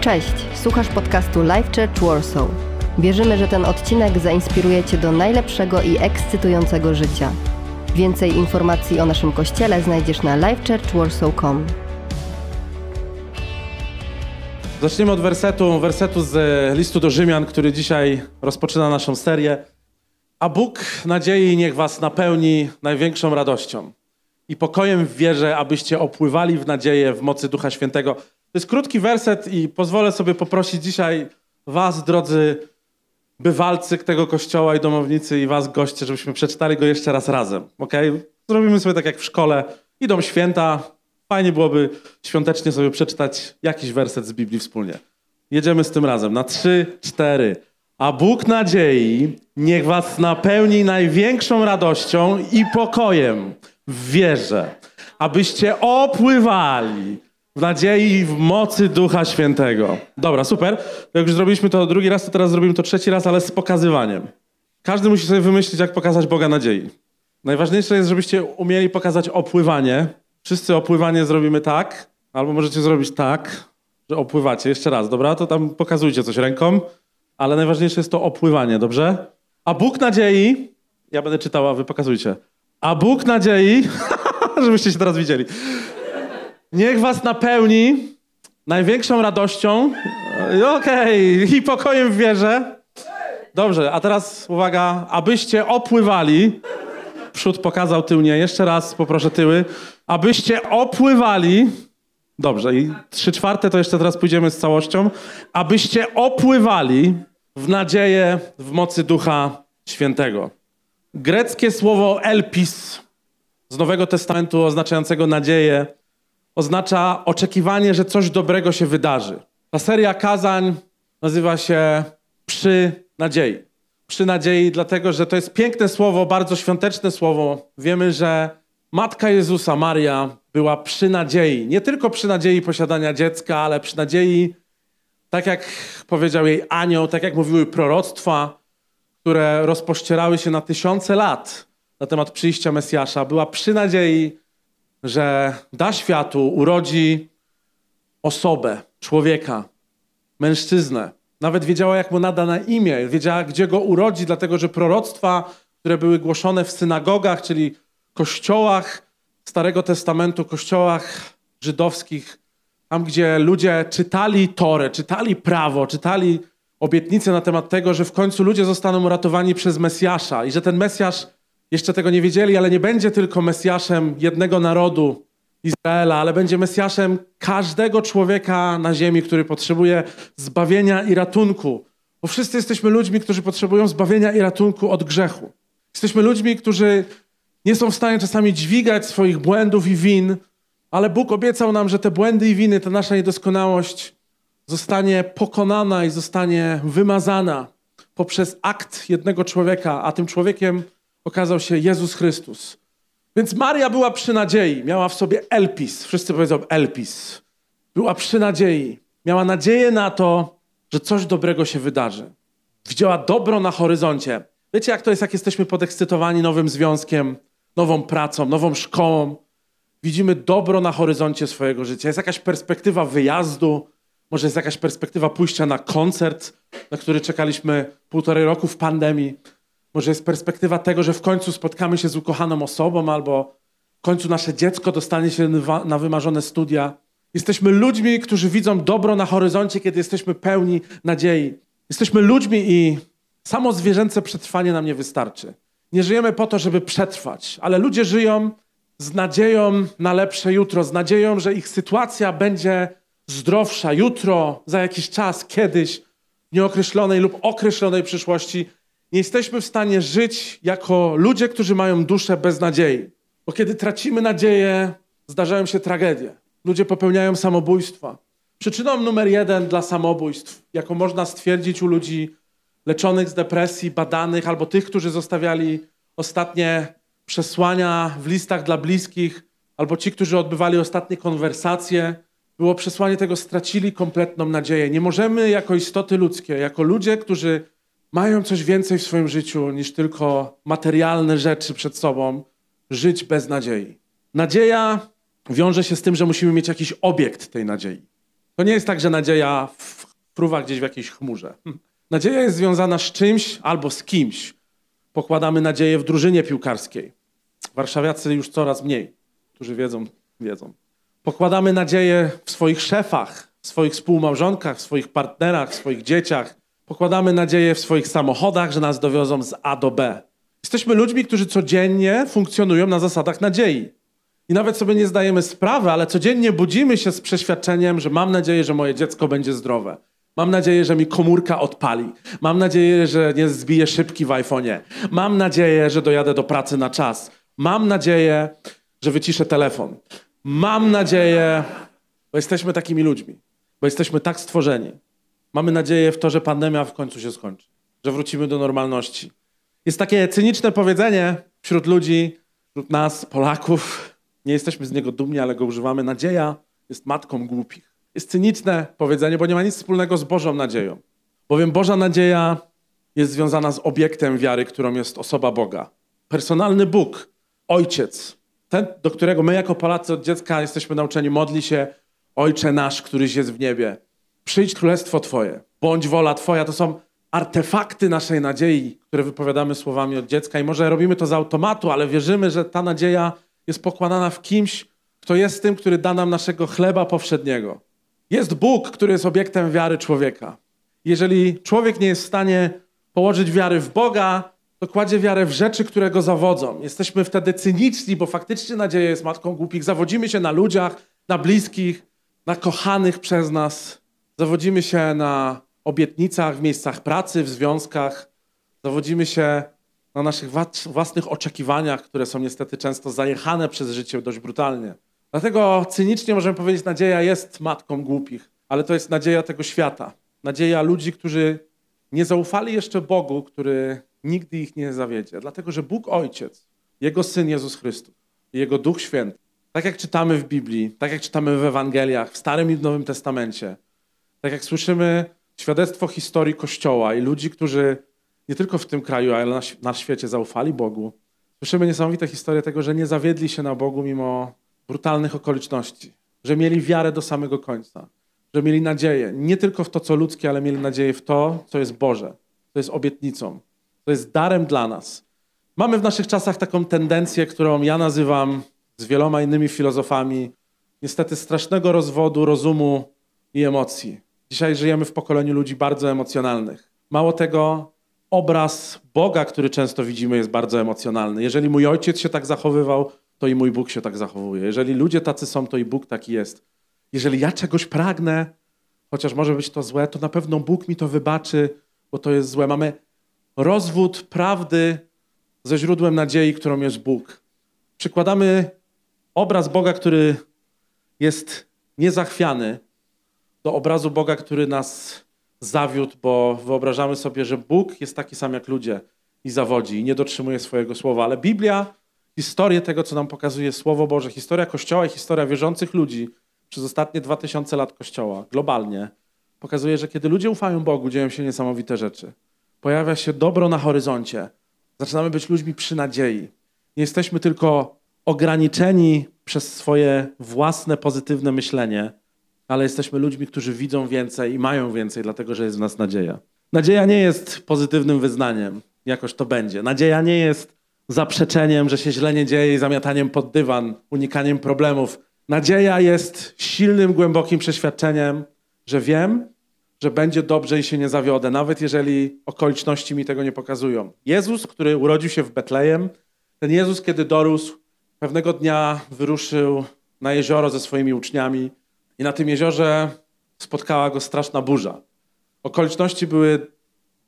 Cześć, słuchasz podcastu Life Church Warsaw. Wierzymy, że ten odcinek zainspiruje Cię do najlepszego i ekscytującego życia. Więcej informacji o naszym kościele znajdziesz na lifechurchwarsaw.com. Zaczniemy od wersetu, wersetu z listu do Rzymian, który dzisiaj rozpoczyna naszą serię. A Bóg nadziei niech was napełni największą radością i pokojem w wierze, abyście opływali w nadzieję w mocy Ducha Świętego. To jest krótki werset i pozwolę sobie poprosić dzisiaj was, drodzy bywalcy tego kościoła i domownicy i was, goście, żebyśmy przeczytali go jeszcze raz razem, ok? Zrobimy sobie tak jak w szkole. Idą święta, fajnie byłoby świątecznie sobie przeczytać jakiś werset z Biblii wspólnie. Jedziemy z tym razem. Na trzy, cztery. A Bóg nadziei niech was napełni największą radością i pokojem w wierze, abyście opływali w nadziei i w mocy Ducha Świętego. Dobra, super. Jak już zrobiliśmy to drugi raz, to teraz zrobimy to trzeci raz, ale z pokazywaniem. Każdy musi sobie wymyślić, jak pokazać Boga nadziei. Najważniejsze jest, żebyście umieli pokazać opływanie. Wszyscy opływanie zrobimy tak, albo możecie zrobić tak, że opływacie. Jeszcze raz, dobra? To tam pokazujcie coś ręką, ale najważniejsze jest to opływanie, dobrze? A Bóg nadziei, ja będę czytał, a wy pokazujcie. A Bóg nadziei, żebyście się teraz widzieli, niech was napełni największą radością, okej, okay, i pokojem w wierze. Dobrze, a teraz uwaga, abyście opływali, przód pokazał, tył nie, jeszcze raz poproszę tyły, abyście opływali, dobrze, i trzy czwarte to jeszcze teraz pójdziemy z całością, abyście opływali w nadzieję w mocy Ducha Świętego. Greckie słowo elpis z Nowego Testamentu oznaczającego nadzieję oznacza oczekiwanie, że coś dobrego się wydarzy. Ta seria kazań nazywa się Przy nadziei. Przy nadziei, dlatego że to jest piękne słowo, bardzo świąteczne słowo. Wiemy, że matka Jezusa, Maria, była przy nadziei. Nie tylko przy nadziei posiadania dziecka, ale przy nadziei, tak jak powiedział jej anioł, tak jak mówiły proroctwa, które rozpościerały się na tysiące lat na temat przyjścia Mesjasza, była przy nadziei, że da światu, urodzi osobę, człowieka, mężczyznę. Nawet wiedziała, jak mu nada na imię, wiedziała, gdzie go urodzi, dlatego że proroctwa, które były głoszone w synagogach, czyli kościołach Starego Testamentu, kościołach żydowskich, tam gdzie ludzie czytali Torę, czytali prawo, czytali obietnice na temat tego, że w końcu ludzie zostaną uratowani przez Mesjasza i że ten Mesjasz, jeszcze tego nie wiedzieli, ale nie będzie tylko Mesjaszem jednego narodu Izraela, ale będzie Mesjaszem każdego człowieka na ziemi, który potrzebuje zbawienia i ratunku. Bo wszyscy jesteśmy ludźmi, którzy potrzebują zbawienia i ratunku od grzechu. Jesteśmy ludźmi, którzy nie są w stanie czasami dźwigać swoich błędów i win, ale Bóg obiecał nam, że te błędy i winy, ta nasza niedoskonałość zostanie pokonana i zostanie wymazana poprzez akt jednego człowieka, a tym człowiekiem okazał się Jezus Chrystus. Więc Maria była przy nadziei, miała w sobie elpis, wszyscy powiedzą elpis. Była przy nadziei, miała nadzieję na to, że coś dobrego się wydarzy. Widziała dobro na horyzoncie. Wiecie, jak to jest, jak jesteśmy podekscytowani nowym związkiem, nową pracą, nową szkołą. Widzimy dobro na horyzoncie swojego życia. Jest jakaś perspektywa wyjazdu, może jest jakaś perspektywa pójścia na koncert, na który czekaliśmy półtorej roku w pandemii. Może jest perspektywa tego, że w końcu spotkamy się z ukochaną osobą, albo w końcu nasze dziecko dostanie się na wymarzone studia. Jesteśmy ludźmi, którzy widzą dobro na horyzoncie, kiedy jesteśmy pełni nadziei. Jesteśmy ludźmi i samo zwierzęce przetrwanie nam nie wystarczy. Nie żyjemy po to, żeby przetrwać, ale ludzie żyją z nadzieją na lepsze jutro, z nadzieją, że ich sytuacja będzie zdrowsza jutro, za jakiś czas, kiedyś, w nieokreślonej lub określonej przyszłości. Nie jesteśmy w stanie żyć jako ludzie, którzy mają duszę bez nadziei. Bo kiedy tracimy nadzieję, zdarzają się tragedie. Ludzie popełniają samobójstwa. Przyczyną numer jeden dla samobójstw, jaką można stwierdzić u ludzi leczonych z depresji, badanych, albo tych, którzy zostawiali ostatnie przesłania w listach dla bliskich, albo ci, którzy odbywali ostatnie konwersacje, było przesłanie tego, stracili kompletną nadzieję. Nie możemy jako istoty ludzkie, jako ludzie, którzy mają coś więcej w swoim życiu niż tylko materialne rzeczy przed sobą, żyć bez nadziei. Nadzieja wiąże się z tym, że musimy mieć jakiś obiekt tej nadziei. To nie jest tak, że nadzieja fruwa gdzieś w jakiejś chmurze. Hm. Nadzieja jest związana z czymś albo z kimś. Pokładamy nadzieję w drużynie piłkarskiej. Warszawiacy już coraz mniej, którzy wiedzą, wiedzą. Pokładamy nadzieję w swoich szefach, w swoich współmałżonkach, w swoich partnerach, w swoich dzieciach. Pokładamy nadzieję w swoich samochodach, że nas dowiozą z A do B. Jesteśmy ludźmi, którzy codziennie funkcjonują na zasadach nadziei. I nawet sobie nie zdajemy sprawy, ale codziennie budzimy się z przeświadczeniem, że mam nadzieję, że moje dziecko będzie zdrowe. Mam nadzieję, że mi komórka odpali. Mam nadzieję, że nie zbije szybki w iPhone'ie. Mam nadzieję, że dojadę do pracy na czas. Mam nadzieję, że wyciszę telefon. Mam nadzieję, bo jesteśmy takimi ludźmi, bo jesteśmy tak stworzeni. Mamy nadzieję w to, że pandemia w końcu się skończy, że wrócimy do normalności. Jest takie cyniczne powiedzenie wśród ludzi, wśród nas, Polaków. Nie jesteśmy z niego dumni, ale go używamy. Nadzieja jest matką głupich. Jest cyniczne powiedzenie, bo nie ma nic wspólnego z Bożą nadzieją. Bowiem Boża nadzieja jest związana z obiektem wiary, którą jest osoba Boga. Personalny Bóg, Ojciec, ten, do którego my jako Polacy od dziecka jesteśmy nauczeni, modli się Ojcze nasz, któryś jest w niebie. Przyjdź królestwo Twoje, bądź wola Twoja. To są artefakty naszej nadziei, które wypowiadamy słowami od dziecka i może robimy to z automatu, ale wierzymy, że ta nadzieja jest pokładana w kimś, kto jest tym, który da nam naszego chleba powszedniego. Jest Bóg, który jest obiektem wiary człowieka. Jeżeli człowiek nie jest w stanie położyć wiary w Boga, to kładzie wiarę w rzeczy, które go zawodzą. Jesteśmy wtedy cyniczni, bo faktycznie nadzieja jest matką głupich. Zawodzimy się na ludziach, na bliskich, na kochanych przez nas. Zawodzimy się na obietnicach w miejscach pracy, w związkach. Zawodzimy się na naszych własnych oczekiwaniach, które są niestety często zajechane przez życie dość brutalnie. Dlatego cynicznie możemy powiedzieć, nadzieja jest matką głupich, ale to jest nadzieja tego świata. Nadzieja ludzi, którzy nie zaufali jeszcze Bogu, który nigdy ich nie zawiedzie. Dlatego, że Bóg Ojciec, Jego Syn Jezus Chrystus i Jego Duch Święty, tak jak czytamy w Biblii, tak jak czytamy w Ewangeliach, w Starym i w Nowym Testamencie, tak jak słyszymy świadectwo historii Kościoła i ludzi, którzy nie tylko w tym kraju, ale na, świecie zaufali Bogu, słyszymy niesamowite historie tego, że nie zawiedli się na Bogu mimo brutalnych okoliczności, że mieli wiarę do samego końca, że mieli nadzieję nie tylko w to, co ludzkie, ale mieli nadzieję w to, co jest Boże, co jest obietnicą, to jest darem dla nas. Mamy w naszych czasach taką tendencję, którą ja nazywam z wieloma innymi filozofami, niestety strasznego rozwodu rozumu i emocji. Dzisiaj żyjemy w pokoleniu ludzi bardzo emocjonalnych. Mało tego, obraz Boga, który często widzimy, jest bardzo emocjonalny. Jeżeli mój ojciec się tak zachowywał, to i mój Bóg się tak zachowuje. Jeżeli ludzie tacy są, to i Bóg taki jest. Jeżeli ja czegoś pragnę, chociaż może być to złe, to na pewno Bóg mi to wybaczy, bo to jest złe. Mamy rozwód prawdy ze źródłem nadziei, którą jest Bóg. Przykładamy obraz Boga, który jest niezachwiany, do obrazu Boga, który nas zawiódł, bo wyobrażamy sobie, że Bóg jest taki sam jak ludzie i zawodzi i nie dotrzymuje swojego słowa. Ale Biblia, historię tego, co nam pokazuje Słowo Boże, historia Kościoła i historia wierzących ludzi przez ostatnie dwa tysiące lat Kościoła, globalnie, pokazuje, że kiedy ludzie ufają Bogu, dzieją się niesamowite rzeczy. Pojawia się dobro na horyzoncie. Zaczynamy być ludźmi przy nadziei. Nie jesteśmy tylko ograniczeni przez swoje własne pozytywne myślenie, ale jesteśmy ludźmi, którzy widzą więcej i mają więcej, dlatego że jest w nas nadzieja. Nadzieja nie jest pozytywnym wyznaniem, jakoś to będzie. Nadzieja nie jest zaprzeczeniem, że się źle nie dzieje i zamiataniem pod dywan, unikaniem problemów. Nadzieja jest silnym, głębokim przeświadczeniem, że wiem, że będzie dobrze i się nie zawiodę, nawet jeżeli okoliczności mi tego nie pokazują. Jezus, który urodził się w Betlejem, ten Jezus, kiedy dorósł, pewnego dnia wyruszył na jezioro ze swoimi uczniami i na tym jeziorze spotkała go straszna burza. Okoliczności były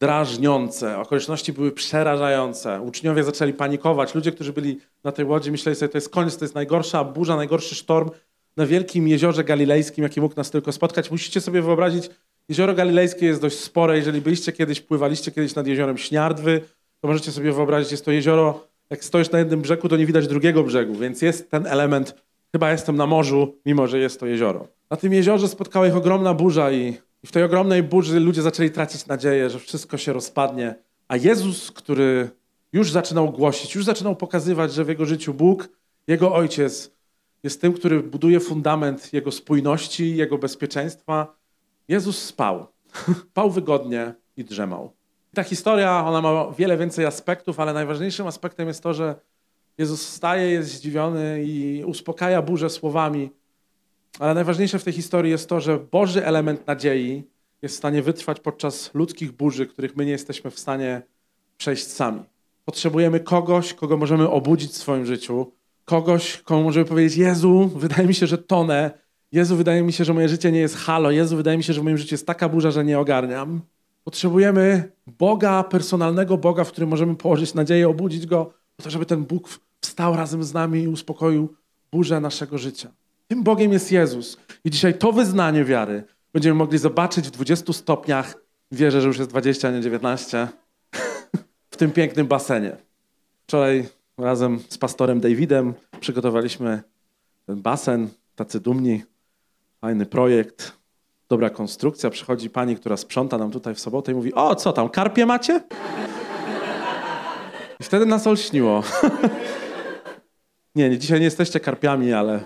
drażniące, okoliczności były przerażające. Uczniowie zaczęli panikować. Ludzie, którzy byli na tej łodzi, myśleli sobie, to jest koniec, to jest najgorsza burza, najgorszy sztorm na wielkim jeziorze galilejskim, jaki mógł nas tylko spotkać. Musicie sobie wyobrazić, jezioro galilejskie jest dość spore. Jeżeli byliście kiedyś, pływaliście kiedyś nad jeziorem Śniardwy, to możecie sobie wyobrazić, jest to jezioro, jak stoisz na jednym brzegu, to nie widać drugiego brzegu, więc jest ten element, chyba jestem na morzu, mimo że jest to jezioro. Na tym jeziorze spotkała ich ogromna burza i, i w tej ogromnej burzy ludzie zaczęli tracić nadzieję, że wszystko się rozpadnie. A Jezus, który już zaczynał głosić, już zaczynał pokazywać, że w jego życiu Bóg, jego ojciec jest tym, który buduje fundament jego spójności, jego bezpieczeństwa. Jezus spał. Spał wygodnie i drzemał. Ta historia, ona ma wiele więcej aspektów, ale najważniejszym aspektem jest to, że Jezus wstaje, jest zdziwiony i uspokaja burzę słowami. Ale najważniejsze w tej historii jest to, że Boży element nadziei jest w stanie wytrwać podczas ludzkich burzy, których my nie jesteśmy w stanie przejść sami. Potrzebujemy kogoś, kogo możemy obudzić w swoim życiu, kogoś, komu możemy powiedzieć: Jezu, wydaje mi się, że tonę. Jezu, wydaje mi się, że moje życie nie jest halo. Jezu, wydaje mi się, że w moim życiu jest taka burza, że nie ogarniam. Potrzebujemy Boga, personalnego Boga, w którym możemy położyć nadzieję, obudzić Go, po to, żeby ten Bóg wstał razem z nami i uspokoił burzę naszego życia. Tym Bogiem jest Jezus. I dzisiaj to wyznanie wiary będziemy mogli zobaczyć w 20 stopniach. Wierzę, że już jest 20, a nie 19. w tym pięknym basenie. Wczoraj razem z pastorem Davidem przygotowaliśmy ten basen, tacy dumni, fajny projekt, dobra konstrukcja. Przychodzi pani, która sprząta nam tutaj w sobotę i mówi, o co tam, karpie macie? I wtedy nas olśniło. nie, nie, dzisiaj nie jesteście karpiami, ale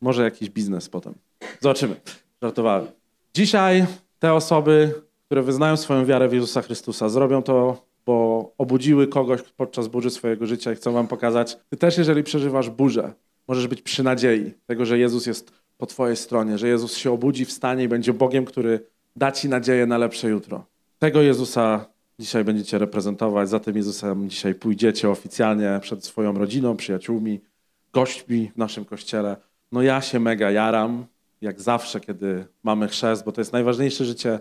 może jakiś biznes potem. Zobaczymy. Żartowałem. Dzisiaj te osoby, które wyznają swoją wiarę w Jezusa Chrystusa, zrobią to, bo obudziły kogoś podczas burzy swojego życia i chcą wam pokazać, ty też, jeżeli przeżywasz burzę, możesz być przy nadziei tego, że Jezus jest po twojej stronie, że Jezus się obudzi, wstanie i będzie Bogiem, który da ci nadzieję na lepsze jutro. Tego Jezusa dzisiaj będziecie reprezentować, za tym Jezusem dzisiaj pójdziecie oficjalnie przed swoją rodziną, przyjaciółmi, gośćmi w naszym kościele. No ja się mega jaram, jak zawsze, kiedy mamy chrzest, bo to jest najważniejsze życie,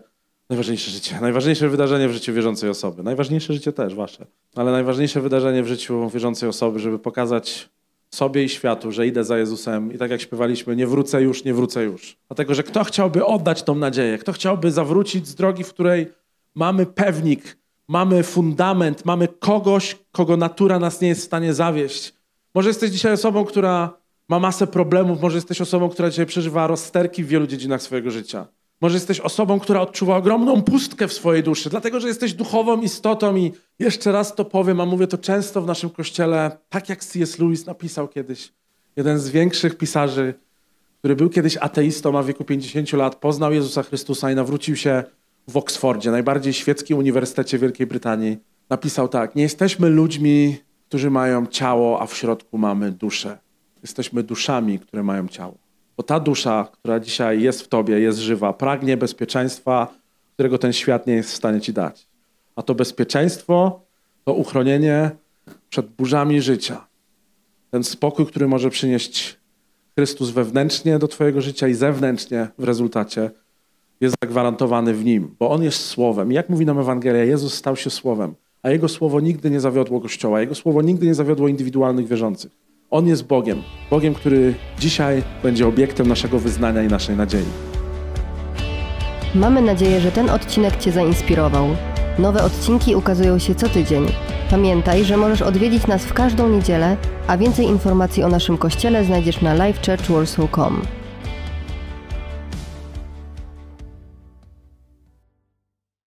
najważniejsze życie, najważniejsze wydarzenie w życiu wierzącej osoby. Najważniejsze życie też wasze, ale najważniejsze wydarzenie w życiu wierzącej osoby, żeby pokazać sobie i światu, że idę za Jezusem i tak jak śpiewaliśmy, nie wrócę już, nie wrócę już. Dlatego, że kto chciałby oddać tą nadzieję, kto chciałby zawrócić z drogi, w której mamy pewnik, mamy fundament, mamy kogoś, kogo natura nas nie jest w stanie zawieść. Może jesteś dzisiaj osobą, która ma masę problemów, może jesteś osobą, która dzisiaj przeżywa rozsterki w wielu dziedzinach swojego życia. Może jesteś osobą, która odczuwa ogromną pustkę w swojej duszy, dlatego że jesteś duchową istotą i jeszcze raz to powiem, a mówię to często w naszym kościele, tak jak C.S. Lewis napisał kiedyś, jeden z większych pisarzy, który był kiedyś ateistą, a w wieku 50 lat poznał Jezusa Chrystusa i nawrócił się w Oksfordzie, najbardziej świeckim uniwersytecie Wielkiej Brytanii. Napisał tak: Nie jesteśmy ludźmi, którzy mają ciało, a w środku mamy duszę. Jesteśmy duszami, które mają ciało. Bo ta dusza, która dzisiaj jest w tobie, jest żywa, pragnie bezpieczeństwa, którego ten świat nie jest w stanie ci dać. A to bezpieczeństwo to uchronienie przed burzami życia. Ten spokój, który może przynieść Chrystus wewnętrznie do twojego życia i zewnętrznie w rezultacie, jest zagwarantowany w Nim, bo On jest Słowem. Jak mówi nam Ewangelia, Jezus stał się Słowem, a Jego Słowo nigdy nie zawiodło Kościoła, Jego Słowo nigdy nie zawiodło indywidualnych wierzących. On jest Bogiem. Bogiem, który dzisiaj będzie obiektem naszego wyznania i naszej nadziei. Mamy nadzieję, że ten odcinek Cię zainspirował. Nowe odcinki ukazują się co tydzień. Pamiętaj, że możesz odwiedzić nas w każdą niedzielę, a więcej informacji o naszym kościele znajdziesz na livechurchwarsaw.com.